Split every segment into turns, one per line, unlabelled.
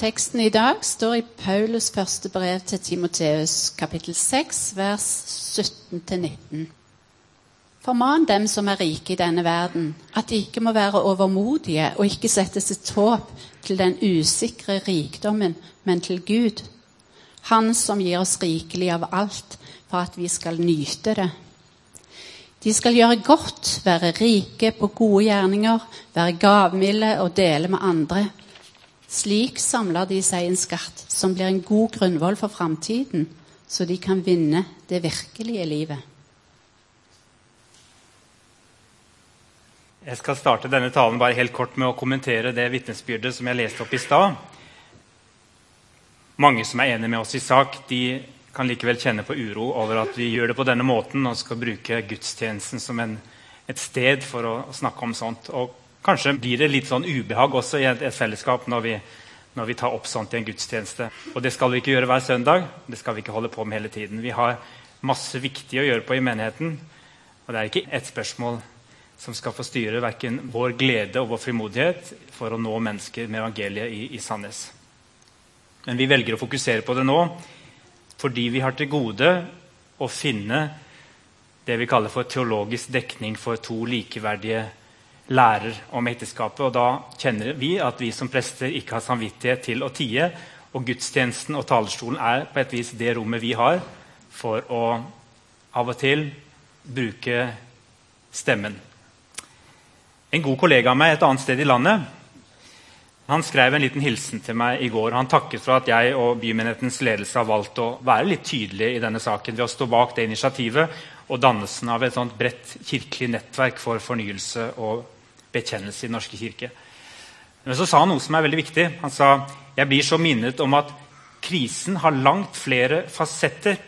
Teksten i dag står i Paulus første brev til Timoteus, kapittel 6, vers 17-19. Forman dem som er rike i denne verden, at de ikke må være overmodige og ikke sette sitt håp til den usikre rikdommen, men til Gud, Han som gir oss rikelig av alt for at vi skal nyte det. De skal gjøre godt, være rike på gode gjerninger, være gavmilde og dele med andre. Slik samler de seg en skatt som blir en god grunnvoll for framtiden, så de kan vinne det virkelige livet.
Jeg skal starte denne talen bare helt kort med å kommentere det vitnesbyrdet som jeg leste opp i stad. Mange som er enige med oss i sak, de kan likevel kjenne på uro over at vi gjør det på denne måten og skal bruke gudstjenesten som en, et sted for å, å, snakke om sånt. Og kanskje blir det litt sånn ubehag også i et, fellesskap når vi, når vi, tar opp sånt i en gudstjeneste. Og det skal vi ikke gjøre hver søndag. Det skal vi ikke holde på med hele tiden. Vi har masse viktig å gjøre på i menigheten. Og det er ikke ett spørsmål som skal få styre verken vår glede og vår frimodighet for å nå mennesker med evangeliet i, i Sandnes. Men vi velger å fokusere på det nå fordi vi har til gode å finne det vi kaller for teologisk dekning for to likeverdige lærer om ekteskapet. Og da kjenner vi at vi som prester ikke har samvittighet til å tie. Og gudstjenesten og talerstolen er på et vis det rommet vi har for å av og til bruke stemmen. En god kollega av meg et annet sted i landet han skrev en liten hilsen til meg i går. Han takket for at jeg og bymenighetens ledelse har valgt å være litt tydelige i denne saken ved å stå bak det initiativet og dannelsen av et sånt bredt kirkelig nettverk for fornyelse og bekjennelse i Den norske kirke. Men så sa han noe som er veldig viktig. Han sa jeg blir så minnet om at krisen har langt flere fasetter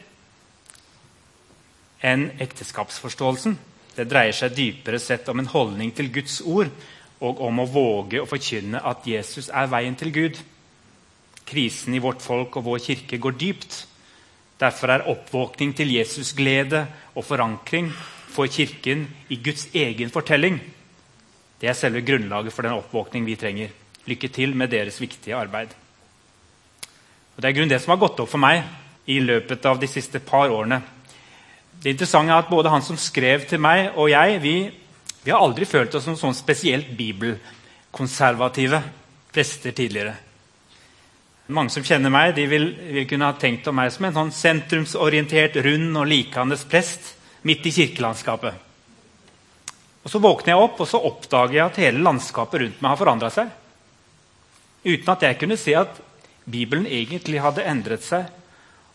enn ekteskapsforståelsen. Det dreier seg dypere sett om en holdning til Guds ord og om å våge å forkynne at Jesus er veien til Gud. Krisen i vårt folk og vår kirke går dypt. Derfor er oppvåkning til Jesus glede og forankring for Kirken i Guds egen fortelling. Det er selve grunnlaget for den oppvåkning vi trenger. Lykke til med deres viktige arbeid. Og Det er grunn det som har gått opp for meg i løpet av de siste par årene. Det interessante er at Både han som skrev til meg, og jeg vi vi har aldri følt oss som sånn spesielt bibelkonservative prester tidligere. Mange som kjenner meg, de vil, vil, kunne ha tenkt om meg som en sånn sentrumsorientert, rund og likandes prest midt i kirkelandskapet. Og Så våkner jeg opp og så oppdager jeg at hele landskapet rundt meg har forandra seg. Uten at jeg kunne se at Bibelen egentlig hadde endret seg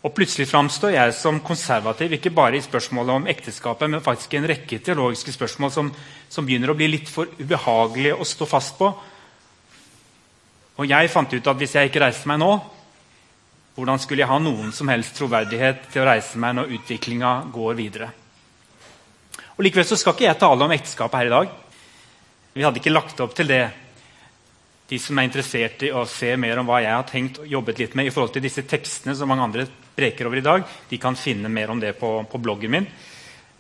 og plutselig framstår jeg som konservativ ikke bare i spørsmålet om ekteskapet, men faktisk i en rekke teologiske spørsmål som, som, begynner å bli litt for ubehagelige å stå fast på. Og jeg fant ut at hvis jeg ikke reiste meg nå, hvordan skulle jeg ha noen som helst troverdighet til å reise meg når utviklinga går videre? Og Likevel så skal ikke jeg tale om ekteskapet her i dag. Vi hadde ikke lagt opp til det. De som er interessert i å se mer om hva jeg har tenkt og jobbet litt med i forhold til disse tekstene som mange andre preker over i dag, de kan finne mer om det på, på bloggen min.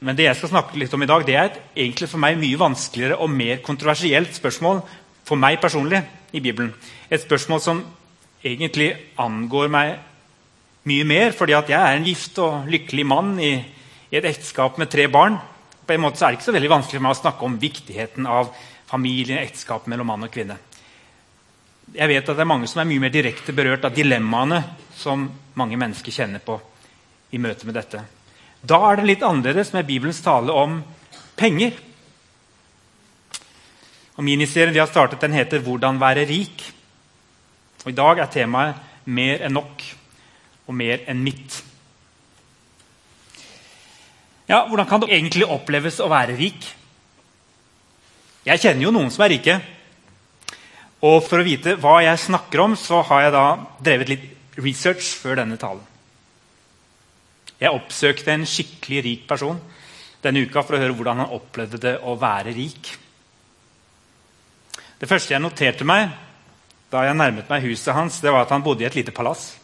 Men det jeg skal snakke litt om i dag, det er et egentlig for meg mye vanskeligere og mer kontroversielt spørsmål for meg personlig i Bibelen. Et spørsmål som egentlig angår meg mye mer, fordi at jeg er en gift og lykkelig mann i, i et ekteskap med tre barn. På en måte er det ikke så veldig vanskelig for meg å snakke om viktigheten av familie, ekteskap mellom mann og kvinne. Jeg vet at det er mange som er mye mer direkte berørt av dilemmaene som mange mennesker kjenner på i møte med dette. Da er det litt annerledes med Bibelens tale om penger. Og Miniserien vi har startet, den heter 'Hvordan være rik'. Og I dag er temaet 'mer enn nok' og 'mer enn mitt'. Ja, Hvordan kan det egentlig oppleves å være rik? Jeg kjenner jo noen som er rike. Og For å vite hva jeg snakker om, så har jeg da drevet litt research før denne talen. Jeg oppsøkte en skikkelig rik person denne uka for å høre hvordan han opplevde det å være rik. Det første jeg noterte meg da jeg nærmet meg huset hans, det var at han bodde i et lite palass.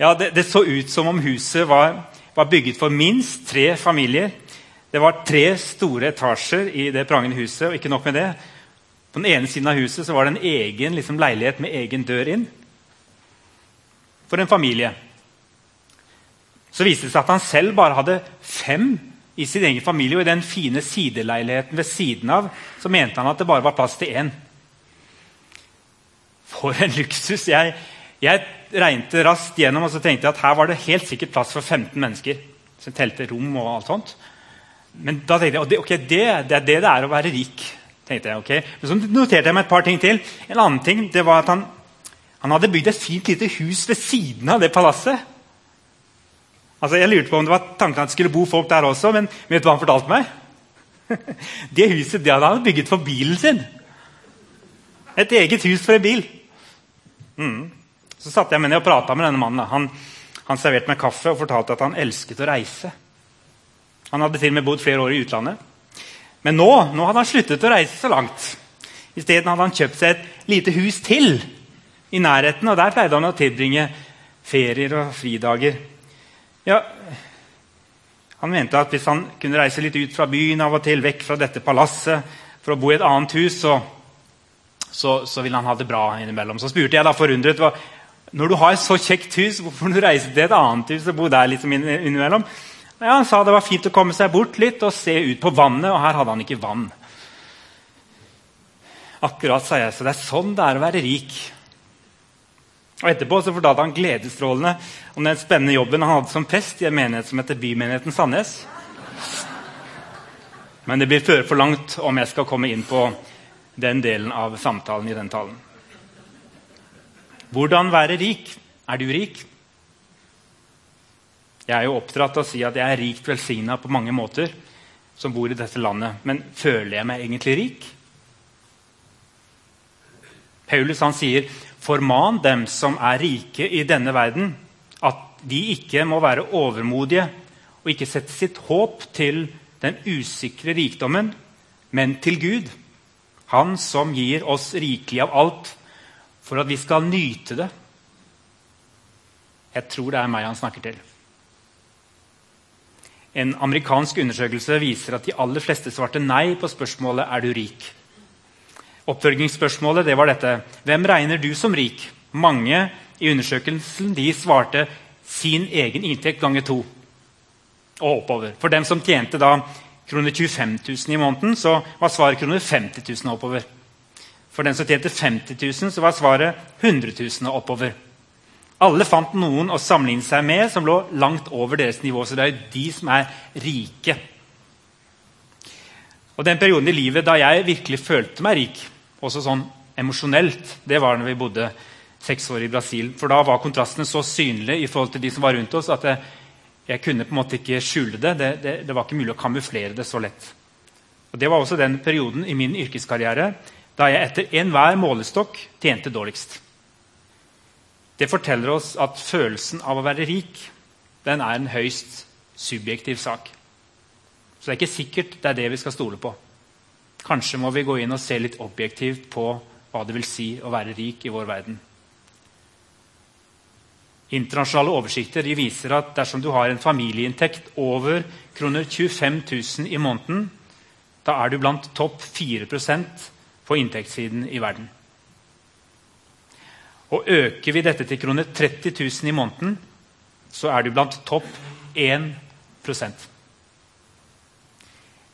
Ja, Det, det så ut som om huset var, var, bygget for minst tre familier. Det var tre store etasjer i det prangende huset. og ikke nok med det. På den ene siden av huset var det en egen liksom, leilighet med egen dør inn. for en familie. Så viste det seg at han selv bare hadde fem i sin egen familie. Og i den fine sideleiligheten ved siden av så mente han at det bare var plass til én. For en luksus! Jeg, jeg regnet raskt gjennom og så tenkte jeg at her var det helt sikkert plass for 15 mennesker. Som telte rom og alt sånt. Men da tenkte jeg ok, det, det er det det er å være rik. tenkte jeg, ok. Men så noterte jeg meg et par ting til. En annen ting det var at han, han hadde bygd et fint lite hus ved siden av det palasset. Altså, Jeg lurte på om det var tanken at det skulle bo folk der også, men vet du hva han fortalte meg? Det huset det hadde han bygget for bilen sin. Et eget hus for en bil. Mm. Så satte jeg meg ned og prata med denne mannen. Han, han serverte meg kaffe og fortalte at han elsket å reise. Han hadde til og med bodd flere år i utlandet. Men nå, nå hadde han sluttet å reise så langt. Isteden hadde han kjøpt seg et lite hus til i nærheten. og Der pleide han å tilbringe ferier og fridager. Ja, han mente at hvis han kunne reise litt ut fra byen av og til, vekk fra dette palasset, for å bo i et annet hus, så, så, så ville han ha det bra innimellom. Så spurte jeg da forundret hva, når du har et så kjekt hus, hvorfor må du reise til et annet hus og bo der liksom innimellom? Ja, han sa det var fint å komme seg bort litt og se ut på vannet, og her hadde han ikke vann. Akkurat, sa jeg. Så det er sånn det er å være rik. Og Etterpå så fortalte han gledesstrålende om den spennende jobben han hadde som prest i en menighet som heter Bymenigheten Sandnes. Men det blir føre for langt om jeg skal komme inn på den delen av samtalen i den talen. Hvordan være rik? Er du rik? Jeg er jo oppdratt til å si at jeg er rikt velsigna på mange måter som bor i dette landet. Men føler jeg meg egentlig rik? Paulus han sier Forman dem som er rike i denne verden, at de ikke må være overmodige og ikke sette sitt håp til den usikre rikdommen, men til Gud, Han som gir oss rikelig av alt, for at vi skal nyte det. Jeg tror det er meg han snakker til. En amerikansk undersøkelse viser at de aller fleste svarte nei på spørsmålet er du rik. Oppfølgingsspørsmålet det var dette. Hvem regner du som rik? Mange i undersøkelsen de svarte sin egen inntekt ganger to. Og oppover. For dem som tjente da kroner 25 000 i måneden, så var svaret kroner 50 000 oppover. For den som tjente 50 000, så var svaret 100 000 oppover. Alle fant noen å sammenligne seg med som lå langt over deres nivå. Så det er jo de som er rike. Og Den perioden i livet da jeg virkelig følte meg rik, også sånn emosjonelt, det var når vi bodde seks år i Brasil. For da var kontrastene så synlige i forhold til de som var rundt oss, at jeg, jeg kunne på en måte ikke skjule det. Det, det. det, var ikke mulig å kamuflere det så lett. Og Det var også den perioden i min yrkeskarriere da jeg etter enhver målestokk tjente dårligst. Det forteller oss at følelsen av å være rik den er en høyst subjektiv sak. Så det er ikke sikkert det er det vi skal stole på. Kanskje må vi gå inn og se litt objektivt på hva det vil si å være rik i vår verden. Internasjonale oversikter viser at dersom du har en familieinntekt over kroner 25 000 i måneden, da er du blant topp 4 på inntektssiden i verden. Og Øker vi dette til kroner 30 000 i måneden, så er du blant topp 1%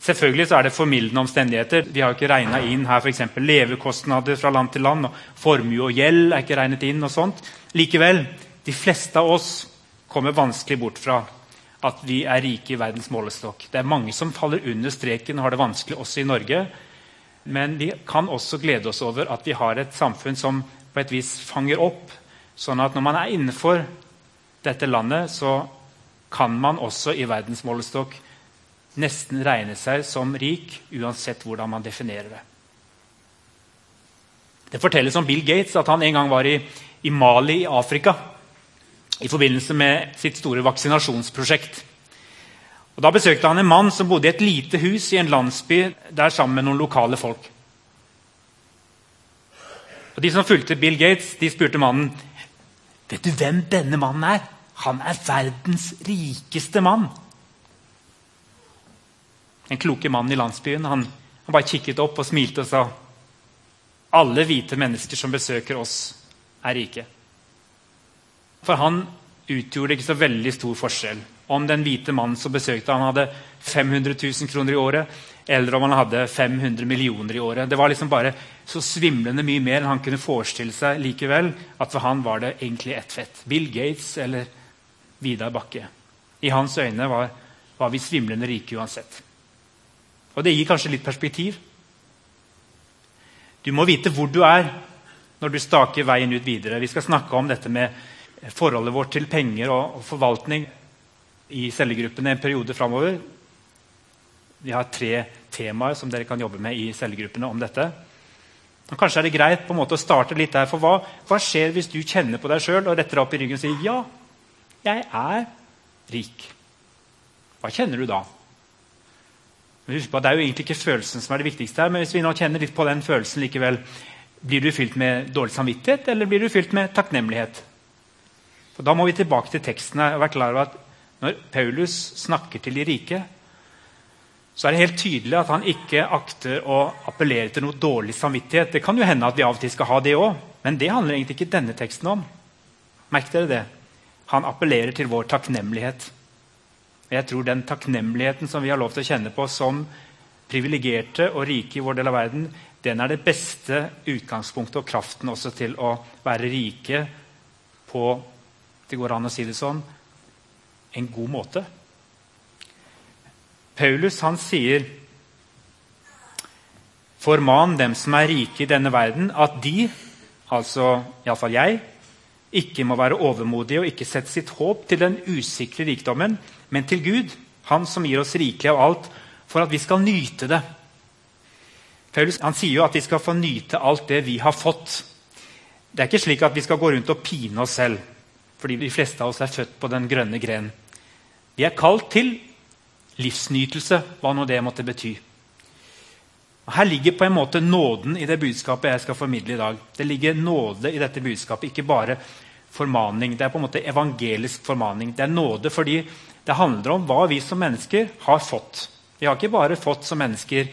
Selvfølgelig så er det formildende omstendigheter. Vi har ikke regna inn her for levekostnader fra land til land. og Formue og gjeld er ikke regnet inn. og sånt. Likevel, de fleste av oss kommer vanskelig bort fra at vi er rike i verdens målestokk. Det er mange som faller under streken og har det vanskelig også i Norge. Men vi kan også glede oss over at vi har et samfunn som på et vis fanger opp. Sånn at når man er innenfor dette landet, så kan man også i verdensmålestokk nesten regne seg som rik, uansett hvordan man definerer det. Det fortelles om Bill Gates at han en gang var i, i Mali i Afrika i forbindelse med sitt store vaksinasjonsprosjekt. Og Da besøkte han en mann som bodde i et lite hus i en landsby der sammen med noen lokale folk. Og De som fulgte Bill Gates, de spurte mannen vet du hvem denne mannen er. Han er verdens rikeste mann. Den kloke mannen i landsbyen han, han bare kikket opp og smilte og sa alle hvite mennesker som besøker oss, er rike. For han utgjorde ikke så veldig stor forskjell om den hvite mannen som besøkte han hadde 500 000 kroner i året, eller om han hadde 500 millioner i året. Det var liksom bare så svimlende mye mer enn han kunne forestille seg likevel. At for han var det egentlig ett fett. Bill Gates eller Vidar Bakke. I hans øyne var, var vi svimlende rike uansett. Og det gir kanskje litt perspektiv. Du må vite hvor du er når du staker veien ut videre. Vi skal snakke om dette med forholdet vårt til penger og, forvaltning i cellegruppene en periode framover. Vi har tre temaer som dere kan jobbe med i cellegruppene om dette. Og kanskje er det greit på en måte å starte litt der. For hva, hva skjer hvis du kjenner på deg sjøl og retter deg opp i ryggen og sier ja, jeg er rik? Hva kjenner du da? Husk på at Det er jo egentlig ikke følelsen som er det viktigste. her, Men hvis vi nå kjenner litt på den følelsen likevel, blir du fylt med dårlig samvittighet eller blir du fylt med takknemlighet? For Da må vi tilbake til teksten. og være klar over at Når Paulus snakker til de rike, så er det helt tydelig at han ikke akter å appellere til noe dårlig samvittighet. Det kan jo hende at vi av og til skal ha det òg, men det handler egentlig ikke denne teksten om. Merk dere det. Han appellerer til vår takknemlighet. Jeg tror den takknemligheten som vi har lov til å kjenne på som privilegerte og rike i vår del av verden, den er det beste utgangspunktet og kraften også til å være rike på det går an å si det sånn en god måte. Paulus han sier Forman dem som er rike i denne verden, at de, altså iallfall jeg, ikke må være overmodige og ikke sette sitt håp til den usikre rikdommen, men til Gud, Han som gir oss rikelig av alt, for at vi skal nyte det. Paulus han sier jo at vi skal få nyte alt det vi har fått. Det er ikke slik at vi skal gå rundt og pine oss selv, fordi de fleste av oss er født på den grønne gren. Vi er kalt til livsnytelse, hva nå det måtte bety. Her ligger på en måte nåden i det budskapet jeg skal formidle i dag. Det ligger nåde i dette budskapet, ikke bare formaning. Det er på en måte evangelisk formaning. Det er nåde fordi det handler om hva vi som mennesker har fått. Vi har ikke bare fått som mennesker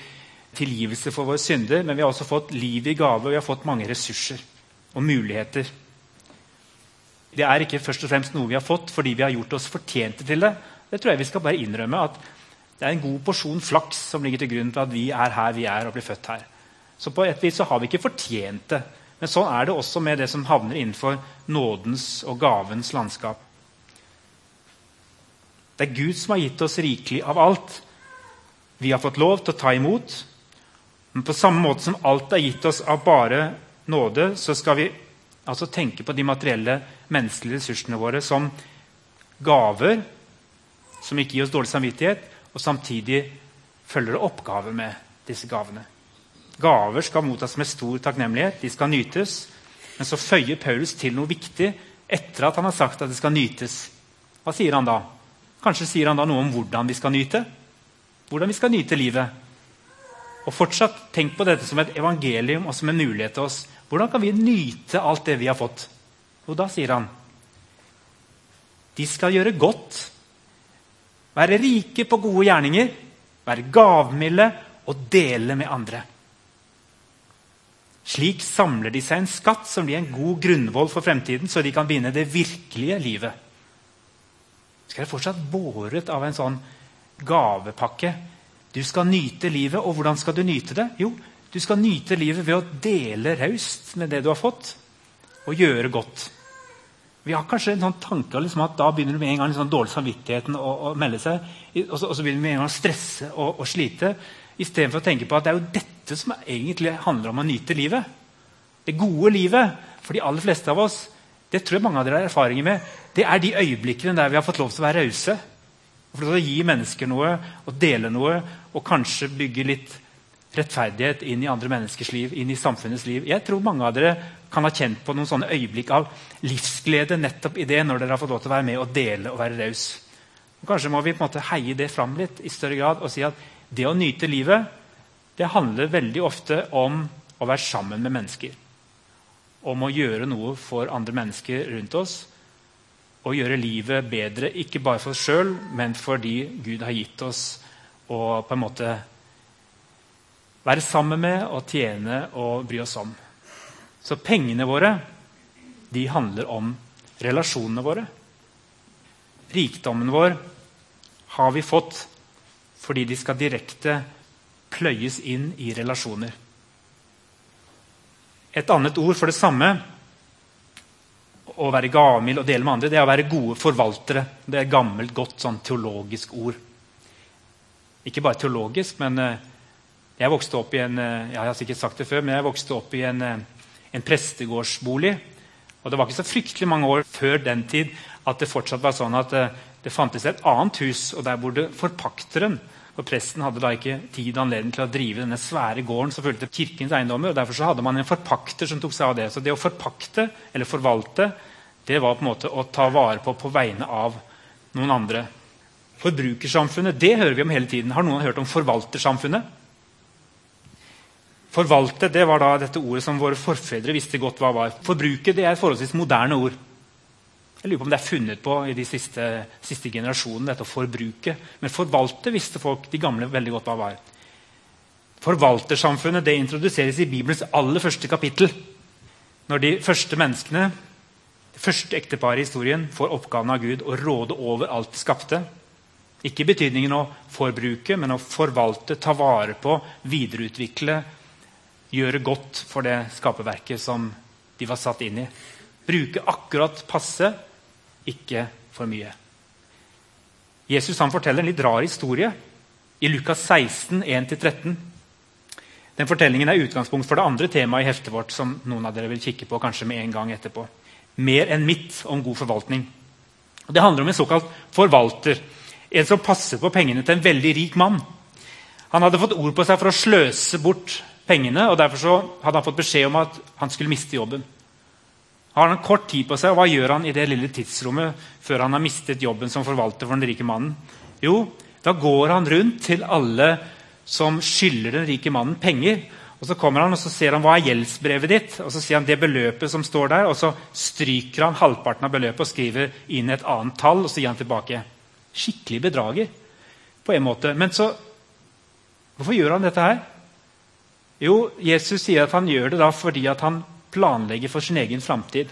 tilgivelse for våre synder, men vi har også fått liv i gave, og vi har fått mange ressurser og muligheter. Det er ikke først og fremst noe vi har fått fordi vi har gjort oss fortjente til det. Det tror jeg vi skal bare innrømme at det er en god porsjon flaks som ligger til grunn for at vi er her vi er og blir født her. Så på et vis så har vi ikke fortjent det. Men sånn er det også med det som havner innenfor nådens og gavens landskap. Det er Gud som har gitt oss rikelig av alt. Vi har fått lov til å ta imot. Men på samme måte som alt er gitt oss av bare nåde, så skal vi altså tenke på de materielle, menneskelige ressursene våre som gaver som ikke gir oss dårlig samvittighet, og samtidig følger oppgaver med disse gavene. Gaver skal mottas med stor takknemlighet, de skal nytes. Men så føyer Paulus til noe viktig etter at han har sagt at det skal nytes. Hva sier han da? Kanskje sier han da noe om hvordan vi skal nyte? Hvordan vi skal nyte livet. Og fortsatt, Tenk på dette som et evangelium og som en mulighet til oss. Hvordan kan vi nyte alt det vi har fått? Og da sier han de skal gjøre godt være rike på gode gjerninger, være gavmilde og dele med andre. Slik samler de seg en skatt som blir en god grunnvoll for fremtiden, så de kan begynne det virkelige livet. Skal jeg fortsatt båret av en sånn gavepakke? Du skal nyte livet, og hvordan skal du nyte det? Jo, du skal nyte livet ved å dele raust med det du har fått, og gjøre godt. Vi har kanskje en sånn tanke liksom at da begynner med en gang liksom dårlig samvittigheten å, å, melde seg. Og så, og så, begynner vi med en gang å stresse og, og slite. Istedenfor å tenke på at det er jo dette som egentlig handler om å nyte livet. Det gode livet for de aller fleste av oss, det tror jeg mange av dere har erfaringer med, det er de øyeblikkene der vi har fått lov til å være rause. For å gi mennesker noe og dele noe og kanskje bygge litt rettferdighet inn i andre menneskers liv, inn i samfunnets liv. Jeg tror mange av dere kan ha kjent på noen sånne øyeblikk av livsglede nettopp i det når dere har fått lov til å være med og dele og være raus. Kanskje må vi på en måte heie det fram litt i større grad og si at det å nyte livet det handler veldig ofte om å være sammen med mennesker. Om å gjøre noe for andre mennesker rundt oss. Og gjøre livet bedre, ikke bare for oss sjøl, men fordi Gud har gitt oss å på en måte være sammen med og tjene og bry oss om. Så pengene våre de handler om relasjonene våre. Rikdommen vår har vi fått fordi de skal direkte pløyes inn i relasjoner. Et annet ord for det samme, å være gavmild og dele med andre, det er å være gode forvaltere. Det er et gammelt, godt sånn teologisk ord. Ikke bare teologisk, men eh, jeg vokste opp i en eh, jeg har sikkert sagt det før, men jeg vokste opp i en, eh, en prestegårdsbolig. Og Det var ikke så fryktelig mange år før den tid at det fortsatt var sånn at det fantes et annet hus, og der bodde forpakteren. For Presten hadde da ikke tid og anledning til å drive denne svære gården som fulgte kirkens eiendommer. og Derfor så hadde man en forpakter som tok seg av det. Så det å forpakte eller forvalte det var på en måte å ta vare på på vegne av noen andre. Forbrukersamfunnet det hører vi om hele tiden. Har noen hørt om forvaltersamfunnet? Forvalte det var da dette ordet som våre forfedre visste godt hva var. Forbruke det er et forholdsvis moderne ord. Jeg lurer på om det er funnet på i de siste, siste generasjonene, dette å forbruke. Men forvalte visste folk, de gamle, veldig godt hva var. Forvaltersamfunnet det introduseres i Bibelens aller første kapittel. Når de første menneskene, det første ekteparet i historien, får oppgaven av Gud å råde over alt det skapte. Ikke betydningen å forbruke, men å forvalte, ta vare på, videreutvikle, gjøre godt for det skaperverket som de var satt inn i. Bruke akkurat passe ikke for mye. Jesus han forteller en litt rar historie i Lukas 16, 1-13. Den Fortellingen er utgangspunkt for det andre temaet i heftet vårt. som noen av dere vil kikke på kanskje med en gang etterpå. Mer enn mitt om god forvaltning. Det handler om en såkalt forvalter. En som passer på pengene til en veldig rik mann. Han hadde fått ord på seg for å sløse bort pengene, og derfor hadde han fått beskjed om at han skulle miste jobben har han kort tid på seg. og Hva gjør han i det lille tidsrommet før han har mistet jobben som forvalter for den rike mannen? Jo, da går han rundt til alle som skylder den rike mannen penger. Og Så kommer han og så ser han hva er gjeldsbrevet ditt, og så sier han det beløpet som står der, og så stryker han halvparten av beløpet og skriver inn et annet tall, og så gir han tilbake. Skikkelig bedrager på en måte. Men så Hvorfor gjør han dette her? Jo, Jesus sier at han gjør det da fordi at han planlegger for sin egen framtid.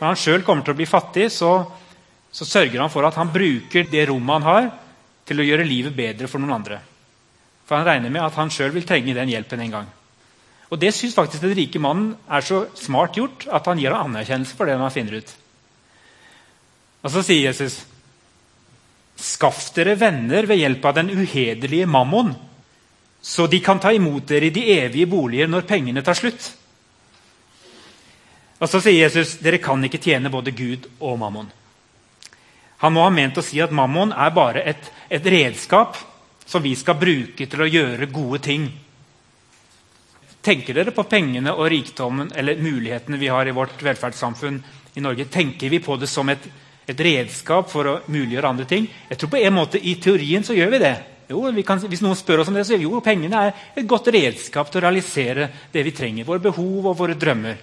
Når han sjøl kommer til å bli fattig, så, så, sørger han for at han bruker det rommet han har, til å gjøre livet bedre for noen andre. For han regner med at han sjøl vil trenge den hjelpen en gang. Og Det syns faktisk den rike mannen er så smart gjort at han gir ham anerkjennelse for det han finner ut. Og Så sier Jesus.: Skaff dere venner ved hjelp av den uhederlige mammon, så de kan ta imot dere i de evige boliger når pengene tar slutt. Og Så sier Jesus dere kan ikke tjene både Gud og mammon. Han må ha ment å si at mammon er bare et, et redskap som vi skal bruke til å gjøre gode ting. Tenker dere på pengene og rikdommen eller mulighetene vi har i vårt velferdssamfunn i Norge? Tenker vi på det som et, et redskap for å muliggjøre andre ting? Jeg tror på en måte I teorien så gjør vi det. Jo, kan, hvis noen spør oss om det, så jo, pengene er et godt redskap til å realisere det vi trenger. Våre behov og våre drømmer.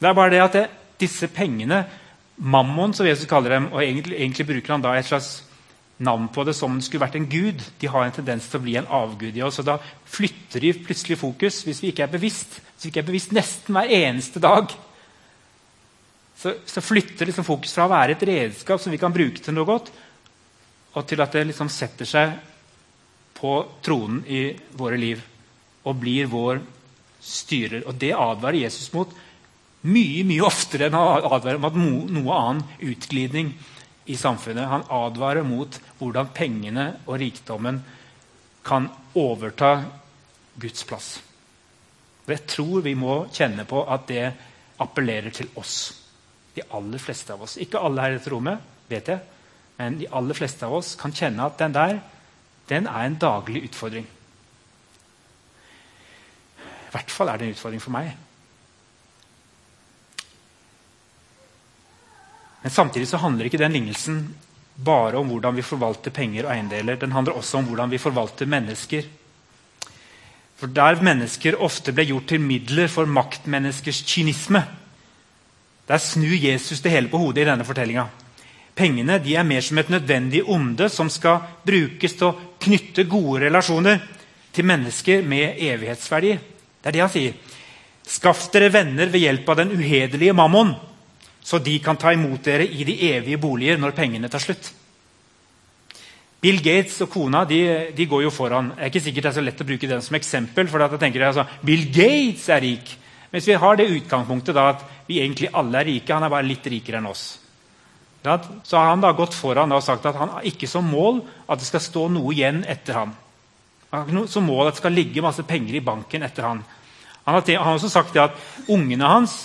Det er bare det at det, disse pengene, mammon, som Jesus kaller dem, og egentlig, egentlig, bruker han da et slags navn på det som om det skulle vært en gud, de har en tendens til å bli en avgud i oss. og Da flytter de plutselig fokus hvis vi ikke er bevisst. Hvis vi ikke er bevisst nesten hver eneste dag, så, så flytter liksom fokus fra å være et redskap som vi kan bruke til noe godt, og til at det liksom setter seg på tronen i våre liv og blir vår styrer. Og Det advarer Jesus mot mye mye oftere enn han advarer mot noe annen utglidning i samfunnet. Han advarer mot hvordan pengene og rikdommen kan overta Guds plass. Og Jeg tror vi må kjenne på at det appellerer til oss. De aller fleste av oss. Ikke alle her i dette rommet, vet jeg, men de aller fleste av oss kan kjenne at den der den er en daglig utfordring. I hvert fall er det en utfordring for meg. Men samtidig så handler ikke den lignelsen bare om hvordan vi forvalter penger og eiendeler. Den handler også om hvordan vi forvalter mennesker. For Der mennesker ofte ble gjort til midler for maktmenneskers kynisme, der snur Jesus det hele på hodet i denne fortellinga. Pengene er mer som et nødvendig onde som skal brukes til å knytte gode relasjoner til mennesker med evighetsverdi. Det er det han sier. Skaff dere venner ved hjelp av den uhederlige mammon så de kan ta imot dere i de evige boliger når pengene tar slutt. Bill Gates og kona de, de går jo foran. Det er ikke sikkert det er så lett å bruke den som eksempel. for jeg tenker altså, Bill Gates er rik. Mens vi har det utgangspunktet da at vi egentlig alle er rike. Han er bare litt rikere enn oss. Så har han da gått foran og sagt at han har ikke som mål at det skal stå noe igjen etter ham. Han har ikke som mål at det skal ligge masse penger i banken etter han. Han har, han har også sagt at ungene hans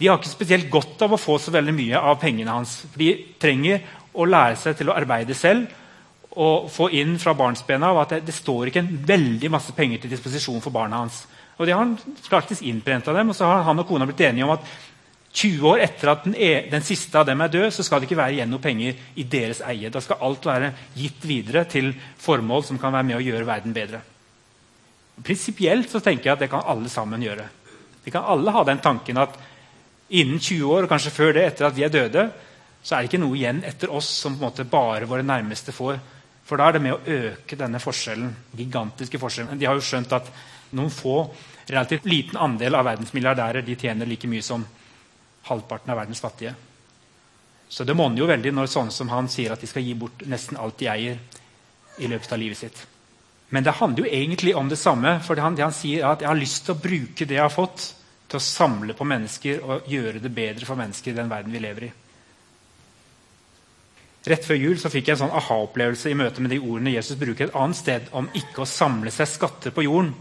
de har ikke spesielt godt av å få så veldig mye av pengene hans. De trenger å lære seg til å arbeide selv og få inn fra barnsbena at det, det, står ikke en veldig masse penger til disposisjon for barna hans. Og Det har han faktisk innprenta dem. og så har han og kona blitt enige om at 20 år etter at den, er, den, siste av dem er død, så skal det ikke være igjen noe penger i deres eie. Da skal alt være gitt videre til formål som kan være med å gjøre verden bedre. Prinsipielt så tenker jeg at det kan alle sammen gjøre. Vi kan alle ha den tanken at innen 20 år, og kanskje før det, etter at vi er døde, så er det ikke noe igjen etter oss som på en måte bare våre nærmeste får. For da er det med å øke denne forskjellen, gigantiske forskjellen. De har jo skjønt at noen få, relativt liten andel av verdens milliardærer de tjener like mye som halvparten av verdens fattige. Så det monner jo veldig når sånne som han sier at de skal gi bort nesten alt de eier i løpet av livet sitt. Men det handler jo egentlig om det samme. for han, han sier at jeg har lyst til å bruke det jeg har fått, til å samle på mennesker og gjøre det bedre for mennesker i den verden vi lever i. Rett før jul så fikk jeg en sånn aha-opplevelse i møte med de ordene Jesus bruker et annet sted om ikke å samle seg skatter på jorden,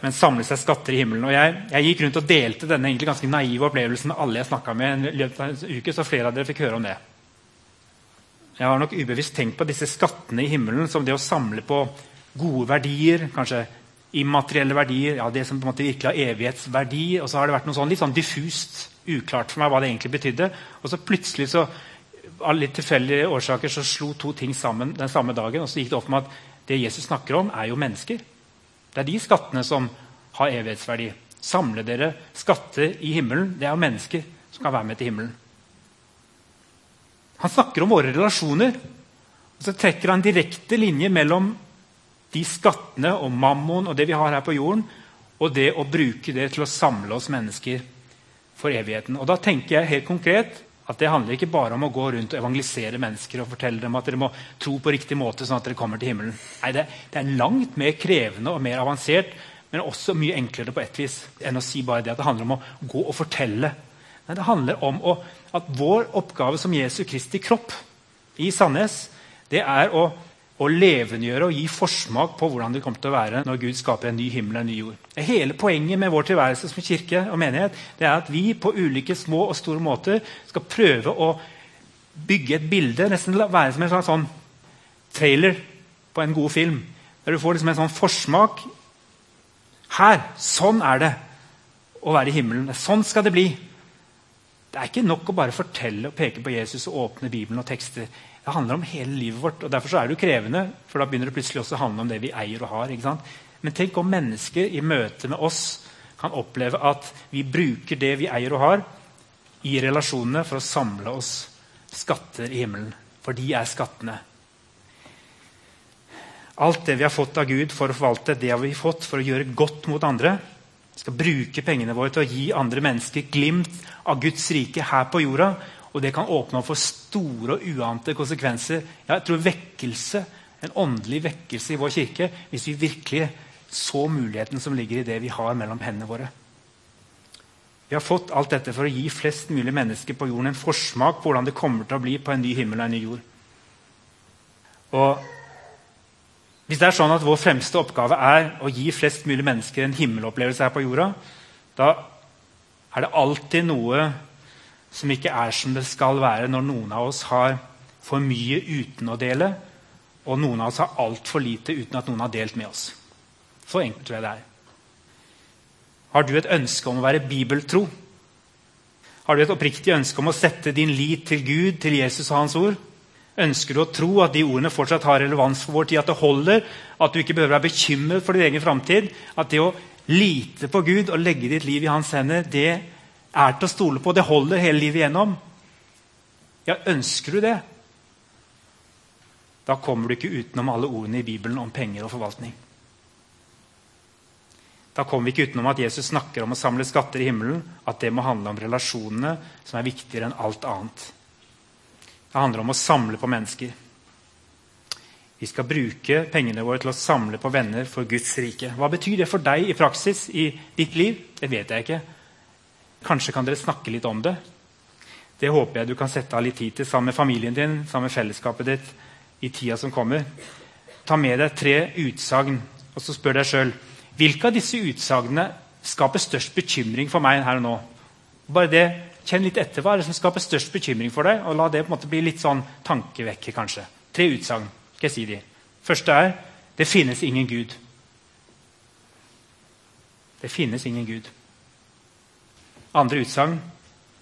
men samle seg skatter i himmelen. Og jeg, jeg gikk rundt og delte denne egentlig ganske naive opplevelsen med alle jeg snakka med. i løpet av en uke, så flere av dere fikk høre om det. Jeg har nok ubevisst tenkt på disse skattene i himmelen som det å samle på gode verdier, kanskje immaterielle verdier, ja, det som på en måte virkelig har evighetsverdi. Og så har det vært noe sånn, litt sånn diffust, uklart for meg hva det egentlig betydde. Og så plutselig, så, av litt tilfeldige årsaker, så slo to ting sammen den samme dagen. Og så gikk det opp med at det Jesus snakker om, er jo mennesker. Det er de skattene som har evighetsverdi. Samle dere skatter i himmelen. Det er mennesker som kan være med til himmelen. Han snakker om våre relasjoner. Og så trekker han direkte linje mellom de skattene og mammon og det vi har her på jorden, og det å bruke det til å samle oss mennesker for evigheten. Og da tenker jeg helt konkret at Det handler ikke bare om å gå rundt og evangelisere mennesker og fortelle dem at dere må tro på riktig måte sånn at dere kommer til himmelen. Nei, det, det er langt mer krevende og mer avansert, men også mye enklere på et vis enn å si bare det at det handler om å gå og fortelle. Nei, det handler om å, at vår oppgave som Jesu Kristi kropp i Sandnes, det er å å levendegjøre og gi forsmak på hvordan det kommer til å være når Gud skaper en ny himmel og en ny jord. Hele poenget med vår tilværelse som kirke og menighet det er at vi på ulike små og store måter skal prøve å bygge et bilde, nesten være som en slags sånn trailer på en god film. Der du får liksom en sånn forsmak. Her! Sånn er det å være i himmelen. Sånn skal det bli. Det er ikke nok å bare fortelle og peke på Jesus og åpne Bibelen og tekster. Det handler om hele livet vårt. og Derfor er det jo krevende, for da begynner det plutselig også å handle om det vi eier og har. Men tenk om mennesker i møte med oss kan oppleve at vi bruker det vi eier og har, i relasjonene for å samle oss skatter i himmelen. For de er skattene. Alt det vi har fått av Gud for å forvalte, det har vi fått for å gjøre godt mot andre. Vi skal bruke pengene våre til å gi andre mennesker glimt av Guds rike her på jorda. Og det kan åpne opp for store og uante konsekvenser. Jeg tror vekkelse, En åndelig vekkelse i vår kirke hvis vi virkelig så muligheten som ligger i det vi har mellom hendene våre. Vi har fått alt dette for å gi flest mulig mennesker på jorden en forsmak på hvordan det kommer til å bli på en ny himmel og en ny jord. Og Hvis det er sånn at vår fremste oppgave er å gi flest mulig mennesker en himmelopplevelse her på jorda, da er det alltid noe som ikke er som det skal være når noen av oss har for mye uten å dele, og noen av oss har altfor lite uten at noen har delt med oss. Så enkelt tror jeg det er. Har du et ønske om å være bibeltro? Har du et oppriktig ønske om å sette din lit til Gud, til Jesus og Hans ord? Ønsker du å tro at de ordene fortsatt har relevans for vår tid, at det holder, at du ikke behøver være bekymret for din egen framtid? At det å lite på Gud og legge ditt liv i hans hender, det er til å stole på. Det holder hele livet igjennom. Ja, ønsker du det? Da kommer du ikke utenom alle ordene i Bibelen om penger og forvaltning. Da kommer vi ikke utenom at Jesus snakker om å samle skatter i himmelen. At det må handle om relasjonene, som er viktigere enn alt annet. Det handler om å samle på mennesker. Vi skal bruke pengene våre til å samle på venner for Guds rike. Hva betyr det for deg i praksis i ditt liv? Det vet jeg ikke. Kanskje kan dere snakke litt om det. Det håper jeg du kan sette av litt tid til sammen med familien din, sammen med fellesskapet ditt i tida som kommer. Ta med deg tre utsagn, og så spør deg sjøl hvilke av disse utsagnene skaper størst bekymring for meg her og nå. Bare det, Kjenn litt etter hva er det som skaper størst bekymring for deg, og la det på en måte bli litt sånn tankevekker, kanskje. Tre utsagn. Skal jeg si de. Første er det finnes ingen Gud. Det finnes ingen Gud. Andre utsagn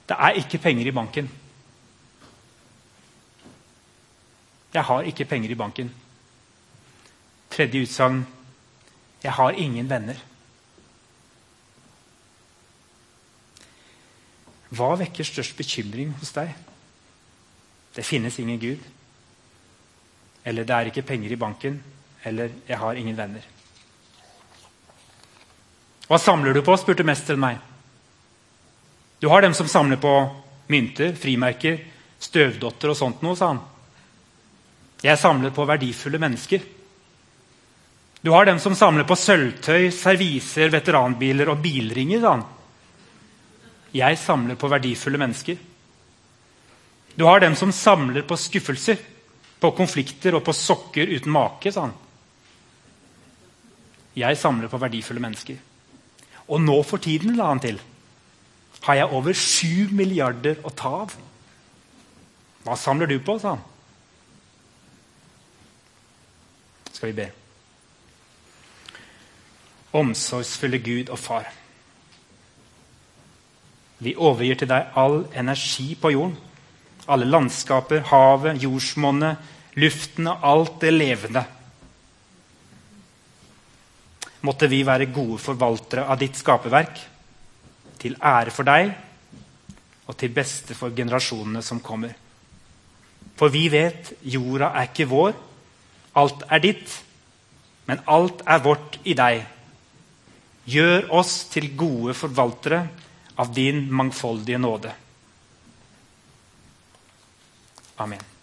det er ikke penger i banken. Jeg har ikke penger i banken. Tredje utsagn jeg har ingen venner. Hva vekker størst bekymring hos deg? Det finnes ingen Gud. Eller det er ikke penger i banken. Eller jeg har ingen venner. Hva samler du på? spurte mesteren meg. Du har dem som samler på mynter, frimerker, støvdotter og sånt noe, sa han. Jeg samler på verdifulle mennesker. Du har dem som samler på sølvtøy, serviser, veteranbiler og bilringer. sa han. Jeg samler på verdifulle mennesker. Du har dem som samler på skuffelser, på konflikter og på sokker uten make. sa han. Jeg samler på verdifulle mennesker. Og nå for tiden, la han til, har jeg over sju milliarder å ta av. Hva samler du på? sa han. Skal vi be. Omsorgsfulle Gud og Far. Vi overgir til deg all energi på jorden. Alle landskaper, havet, jordsmonnet, luften og alt det levende. Måtte vi være gode forvaltere av ditt skaperverk, til ære for deg og til beste for generasjonene som kommer. For vi vet jorda er ikke vår, alt er ditt, men alt er vårt i deg. Gjør oss til gode forvaltere av din mangfoldige nåde. Amen.